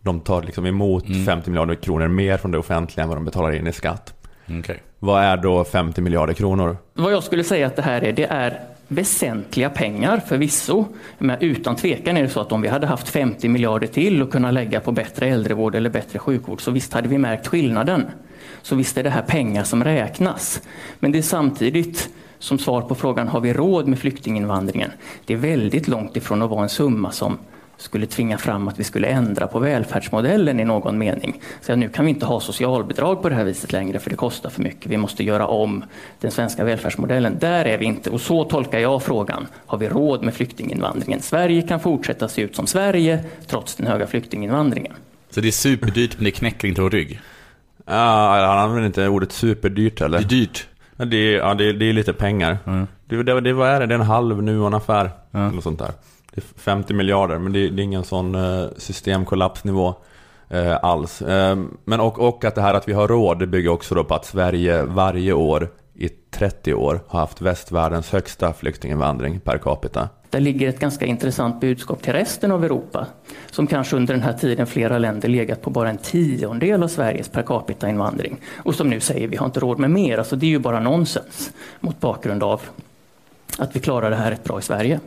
De tar liksom emot mm. 50 miljarder kronor mer från det offentliga än vad de betalar in i skatt. Okay. Vad är då 50 miljarder kronor? Vad jag skulle säga att det här är, det är väsentliga pengar förvisso. Men utan tvekan är det så att om vi hade haft 50 miljarder till att kunna lägga på bättre äldrevård eller bättre sjukvård så visst hade vi märkt skillnaden. Så visst är det här pengar som räknas. Men det är samtidigt som svar på frågan har vi råd med flyktinginvandringen? Det är väldigt långt ifrån att vara en summa som skulle tvinga fram att vi skulle ändra på välfärdsmodellen i någon mening. Så nu kan vi inte ha socialbidrag på det här viset längre för det kostar för mycket. Vi måste göra om den svenska välfärdsmodellen. Där är vi inte och så tolkar jag frågan. Har vi råd med flyktinginvandringen? Sverige kan fortsätta se ut som Sverige trots den höga flyktinginvandringen. Så det är superdyrt men det knäcker inte vår rygg? Ja, han använder inte ordet superdyrt heller. Det är dyrt. Ja, det är, ja, det är, det är lite pengar. Mm. Det, det, det, vad är det? Det är en halv Nuon-affär. Mm. Eller sånt där. Det är 50 miljarder, men det, det är ingen sån eh, systemkollapsnivå eh, alls. Ehm, men och, och att det här att vi har råd, det bygger också då på att Sverige varje år i 30 år har haft västvärldens högsta flyktinginvandring per capita. Där ligger ett ganska intressant budskap till resten av Europa som kanske under den här tiden flera länder legat på bara en tiondel av Sveriges per capita-invandring och som nu säger vi har inte råd med mer. Alltså det är ju bara nonsens mot bakgrund av att vi klarar det här rätt bra i Sverige.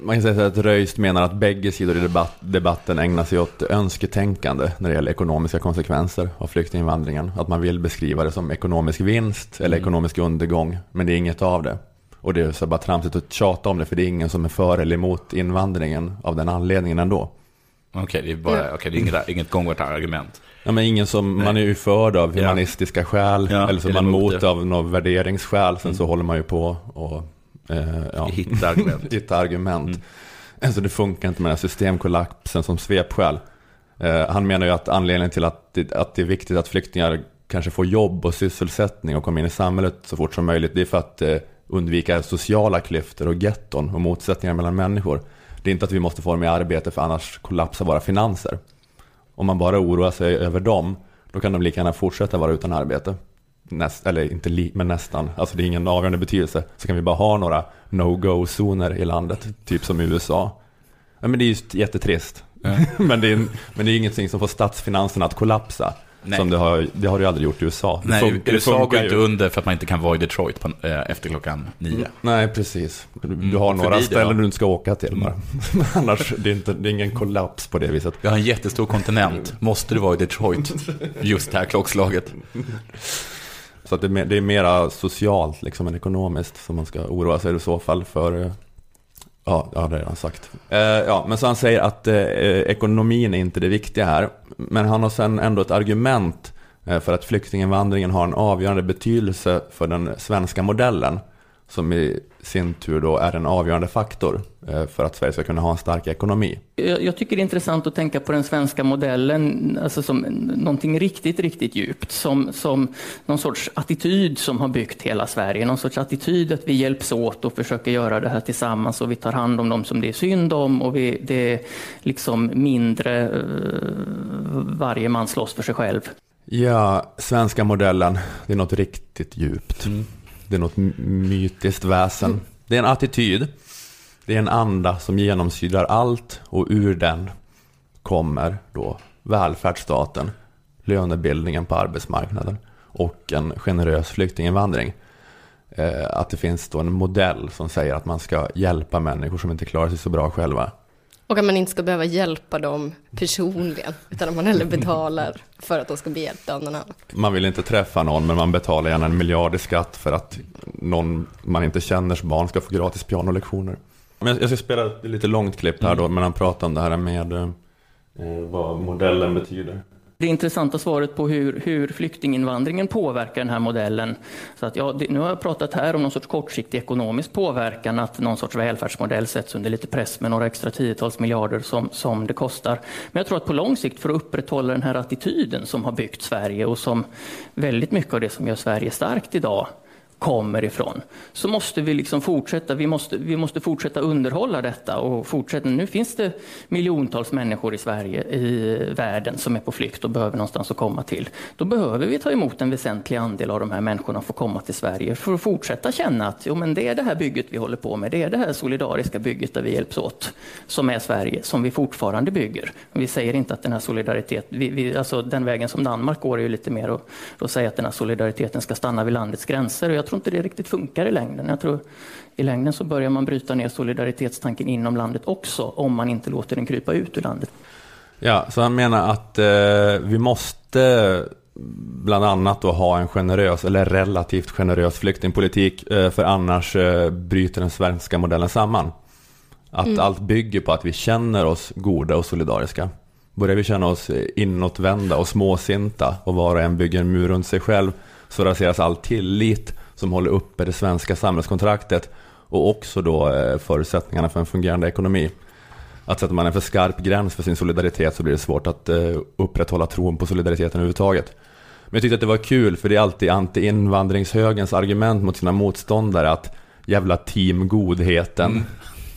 Man kan säga att Röist menar att bägge sidor i debatt, debatten ägnar sig åt önsketänkande när det gäller ekonomiska konsekvenser av flyktinginvandringen. Att man vill beskriva det som ekonomisk vinst eller mm. ekonomisk undergång, men det är inget av det. Och det är så bara tramsigt att tjata om det, för det är ingen som är för eller emot invandringen av den anledningen ändå. Okej, okay, det är bara, okay, det är inget, inget gångbart argument. Ja, men ingen som, man är ju för av humanistiska ja. skäl, ja, eller så är man mot av något värderingsskäl, sen mm. så håller man ju på och eh, ja, hitta argument. hitta argument. Mm. Alltså det funkar inte med den här systemkollapsen som svepskäl. Eh, han menar ju att anledningen till att det, att det är viktigt att flyktingar kanske får jobb och sysselsättning och kommer in i samhället så fort som möjligt, det är för att eh, undvika sociala klyftor och getton och motsättningar mellan människor. Det är inte att vi måste få dem i arbete för annars kollapsar våra finanser. Om man bara oroar sig över dem, då kan de lika gärna fortsätta vara utan arbete näst, eller inte li, men nästan, alltså det är ingen avgörande betydelse, så kan vi bara ha några no-go-zoner i landet, typ som i USA. Ja, men det är ju jättetrist. Mm. men, det är, men det är ingenting som får statsfinanserna att kollapsa. Nej. Som det har, det har det ju aldrig gjort i USA. Nej, funkar, USA går inte under för att man inte kan vara i Detroit på, äh, efter klockan nio. Mm, nej, precis. Du, du har mm, några ställen du inte ska åka till. Mm. Annars, det är, inte, det är ingen kollaps på det viset. Vi har en jättestor kontinent. Måste du vara i Detroit just det här klockslaget? Så att det, är mera socialt liksom, än ekonomiskt som man ska oroa sig i så fall för. Eh, ja, det har jag redan sagt. Eh, ja, men så han säger att eh, ekonomin är inte det viktiga här. Men han har sen ändå ett argument eh, för att flyktinginvandringen har en avgörande betydelse för den svenska modellen. Som i sin tur då är en avgörande faktor eh, för att Sverige ska kunna ha en stark ekonomi. Jag tycker det är intressant att tänka på den svenska modellen alltså som någonting riktigt, riktigt djupt. Som, som någon sorts attityd som har byggt hela Sverige. Någon sorts attityd att vi hjälps åt och försöker göra det här tillsammans och vi tar hand om dem som det är synd om och vi, det är liksom mindre eh, varje man slåss för sig själv. Ja, svenska modellen, det är något riktigt djupt. Mm. Det är något mytiskt väsen. Det är en attityd. Det är en anda som genomsyrar allt och ur den kommer då välfärdsstaten, lönebildningen på arbetsmarknaden och en generös flyktinginvandring. Eh, att det finns då en modell som säger att man ska hjälpa människor som inte klarar sig så bra själva. Och att man inte ska behöva hjälpa dem personligen, utan att man hellre betalar för att de ska bli hjälpta av någon annan. Man vill inte träffa någon, men man betalar gärna en miljard i skatt för att någon man inte känners barn ska få gratis pianolektioner. Men jag ska spela ett lite långt klipp här då, men han pratar om det här med eh, vad modellen betyder. Det intressanta svaret på hur, hur flyktinginvandringen påverkar den här modellen. Så att, ja, det, nu har jag pratat här om någon sorts kortsiktig ekonomisk påverkan, att någon sorts välfärdsmodell sätts under lite press med några extra tiotals miljarder som, som det kostar. Men jag tror att på lång sikt för att upprätthålla den här attityden som har byggt Sverige och som väldigt mycket av det som gör Sverige starkt idag kommer ifrån, så måste vi liksom fortsätta. Vi måste, vi måste fortsätta underhålla detta och fortsätta. Nu finns det miljontals människor i Sverige, i världen, som är på flykt och behöver någonstans att komma till. Då behöver vi ta emot en väsentlig andel av de här människorna och få komma till Sverige för att fortsätta känna att jo, men det är det här bygget vi håller på med. Det är det här solidariska bygget där vi hjälps åt, som är Sverige, som vi fortfarande bygger. Vi säger inte att den här solidariteten, vi, vi, alltså den vägen som Danmark går är ju lite mer att, att säga att den här solidariteten ska stanna vid landets gränser. Och jag tror inte det riktigt funkar i längden. Jag tror i längden så börjar man bryta ner solidaritetstanken inom landet också, om man inte låter den krypa ut ur landet. Ja, så han menar att eh, vi måste bland annat då ha en generös eller relativt generös flyktingpolitik eh, för annars eh, bryter den svenska modellen samman. Att mm. allt bygger på att vi känner oss goda och solidariska. Börjar vi känna oss inåtvända och småsinta och var och en bygger en mur runt sig själv så raseras all tillit som håller uppe det svenska samhällskontraktet och också då eh, förutsättningarna för en fungerande ekonomi. Att sätter man en för skarp gräns för sin solidaritet så blir det svårt att eh, upprätthålla tron på solidariteten överhuvudtaget. Men jag tyckte att det var kul för det är alltid anti-invandringshögens argument mot sina motståndare att jävla team godheten. Mm.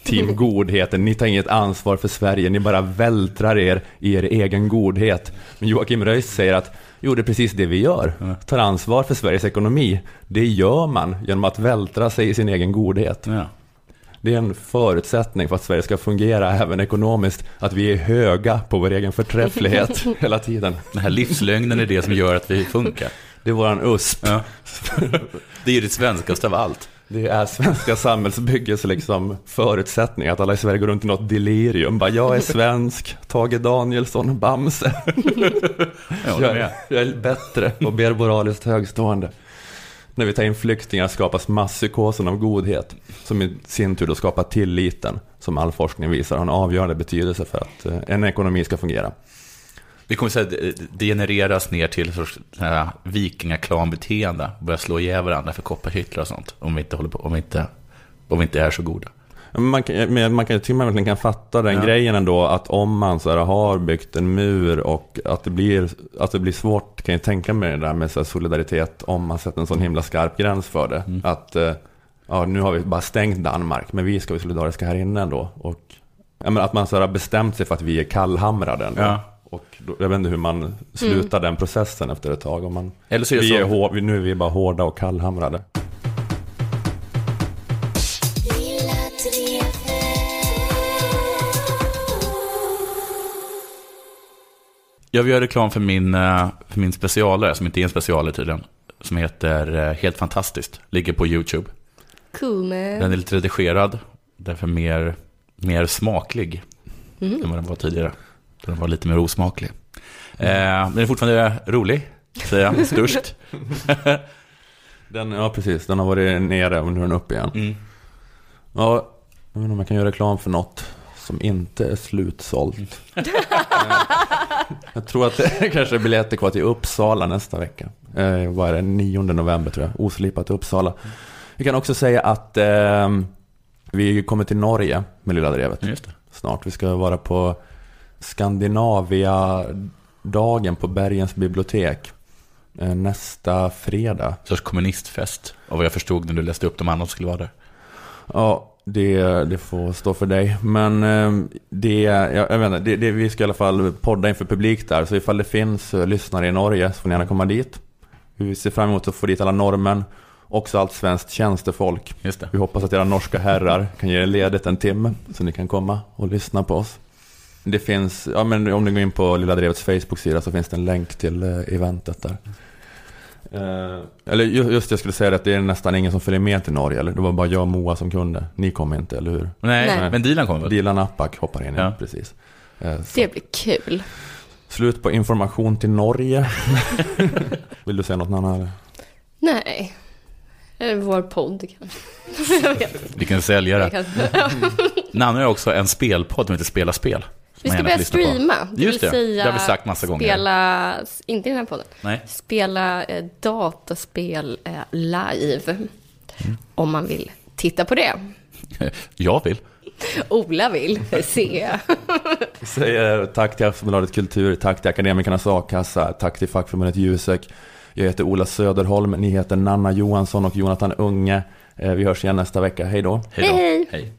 Team godheten, ni tar inget ansvar för Sverige, ni bara vältrar er i er egen godhet. Men Joakim Röis säger att Jo, det är precis det vi gör. Tar ansvar för Sveriges ekonomi. Det gör man genom att vältra sig i sin egen godhet. Ja. Det är en förutsättning för att Sverige ska fungera även ekonomiskt, att vi är höga på vår egen förträfflighet hela tiden. Den här livslögnen är det som gör att vi funkar. Det är våran USP. Ja. Det är det svenskaste av allt. Det är svenska samhällsbyggets liksom förutsättning att alla i Sverige går runt i något delirium. Bara, jag är svensk, Tage Danielsson, Bamse. jag, är, jag är bättre och mer moraliskt högstående. När vi tar in flyktingar skapas masspsykosen av godhet, som i sin tur då skapar tilliten, som all forskning visar har en avgörande betydelse för att eh, en ekonomi ska fungera. Vi kommer att det genereras ner till sorts vikingaklanbeteende. Börja slå ihjäl varandra för kopparhyttlar och sånt. Om vi inte, håller på, om vi inte, om vi inte är så goda. Man kan, man kan med kan fatta den ja. grejen ändå att om man så här, har byggt en mur och att det blir, att det blir svårt kan jag tänka mig det där med så solidaritet om man sätter en sån himla skarp gräns för det. Mm. Att eh, ja, nu har vi bara stängt Danmark men vi ska vara solidariska här inne ändå. Och, ja, men att man så här, har bestämt sig för att vi är kallhamrade ändå. Ja. Och då, jag vet inte hur man slutar mm. den processen efter ett tag. Om man, Eller så är vi är hår, nu är vi bara hårda och kallhamrade. Jag vill göra reklam för min, eh, för min specialare, som inte är en specialare tydligen. Som heter eh, Helt Fantastiskt. Ligger på YouTube. Cool man. Den är lite redigerad. Därför mer, mer smaklig mm. än vad den var tidigare. Den var lite mer osmaklig. Mm. Eh, den är fortfarande rolig, säger jag, störst. den, ja, precis. Den har varit nere och nu är den upp igen. Mm. Ja, jag vet inte om jag kan göra reklam för något som inte är slutsålt. jag tror att det kanske är biljetter kvar till Uppsala nästa vecka. Eh, vad är det? 9 november tror jag. Oslipat Uppsala. Vi kan också säga att eh, vi kommer till Norge med Lilla Drevet. Snart. Vi ska vara på Skandinavia-dagen på Bergens bibliotek eh, nästa fredag. Sorts kommunistfest, av vad jag förstod när du läste upp de andra som skulle vara där. Ja, det, det får stå för dig. Men eh, det, jag, jag vet inte, det, det, vi ska i alla fall podda inför publik där. Så ifall det finns eh, lyssnare i Norge så får ni gärna komma dit. Vi ser fram emot att få dit alla norrmän. också allt svenskt tjänstefolk. Just det. Vi hoppas att era norska herrar kan ge er ledigt en timme så ni kan komma och lyssna på oss. Det finns, ja men om ni går in på Lilla Drevets Facebook-sida så finns det en länk till eh, eventet där. Eh, eller ju- just det, jag skulle säga att det är nästan ingen som följer med till Norge, eller? Det var bara jag och Moa som kunde. Ni kom inte, eller hur? Nej, Nej. men Dilan kommer väl? Dilan Apak hoppar in, ja. Ja. precis. Eh, så. Det blir kul. Slut på information till Norge. Vill du säga något eller? Nej. Eller vår podd kanske. Vilken säljare. Nanne har också en spelpodd som heter Spela spel. Vi ska börja på. streama. Det Just vill det, säga det har vi sagt massa gånger. Spela, inte i den här podden. Nej. Spela eh, dataspel eh, live. Mm. Om man vill titta på det. Jag vill. Ola vill se. Säger tack till Aftonbladet Kultur, tack till Akademikernas A-kassa, tack till fackförbundet Jusek. Jag heter Ola Söderholm, ni heter Nanna Johansson och Jonathan Unge. Eh, Vi hörs igen nästa vecka, hej då. Hej. Hej, hej.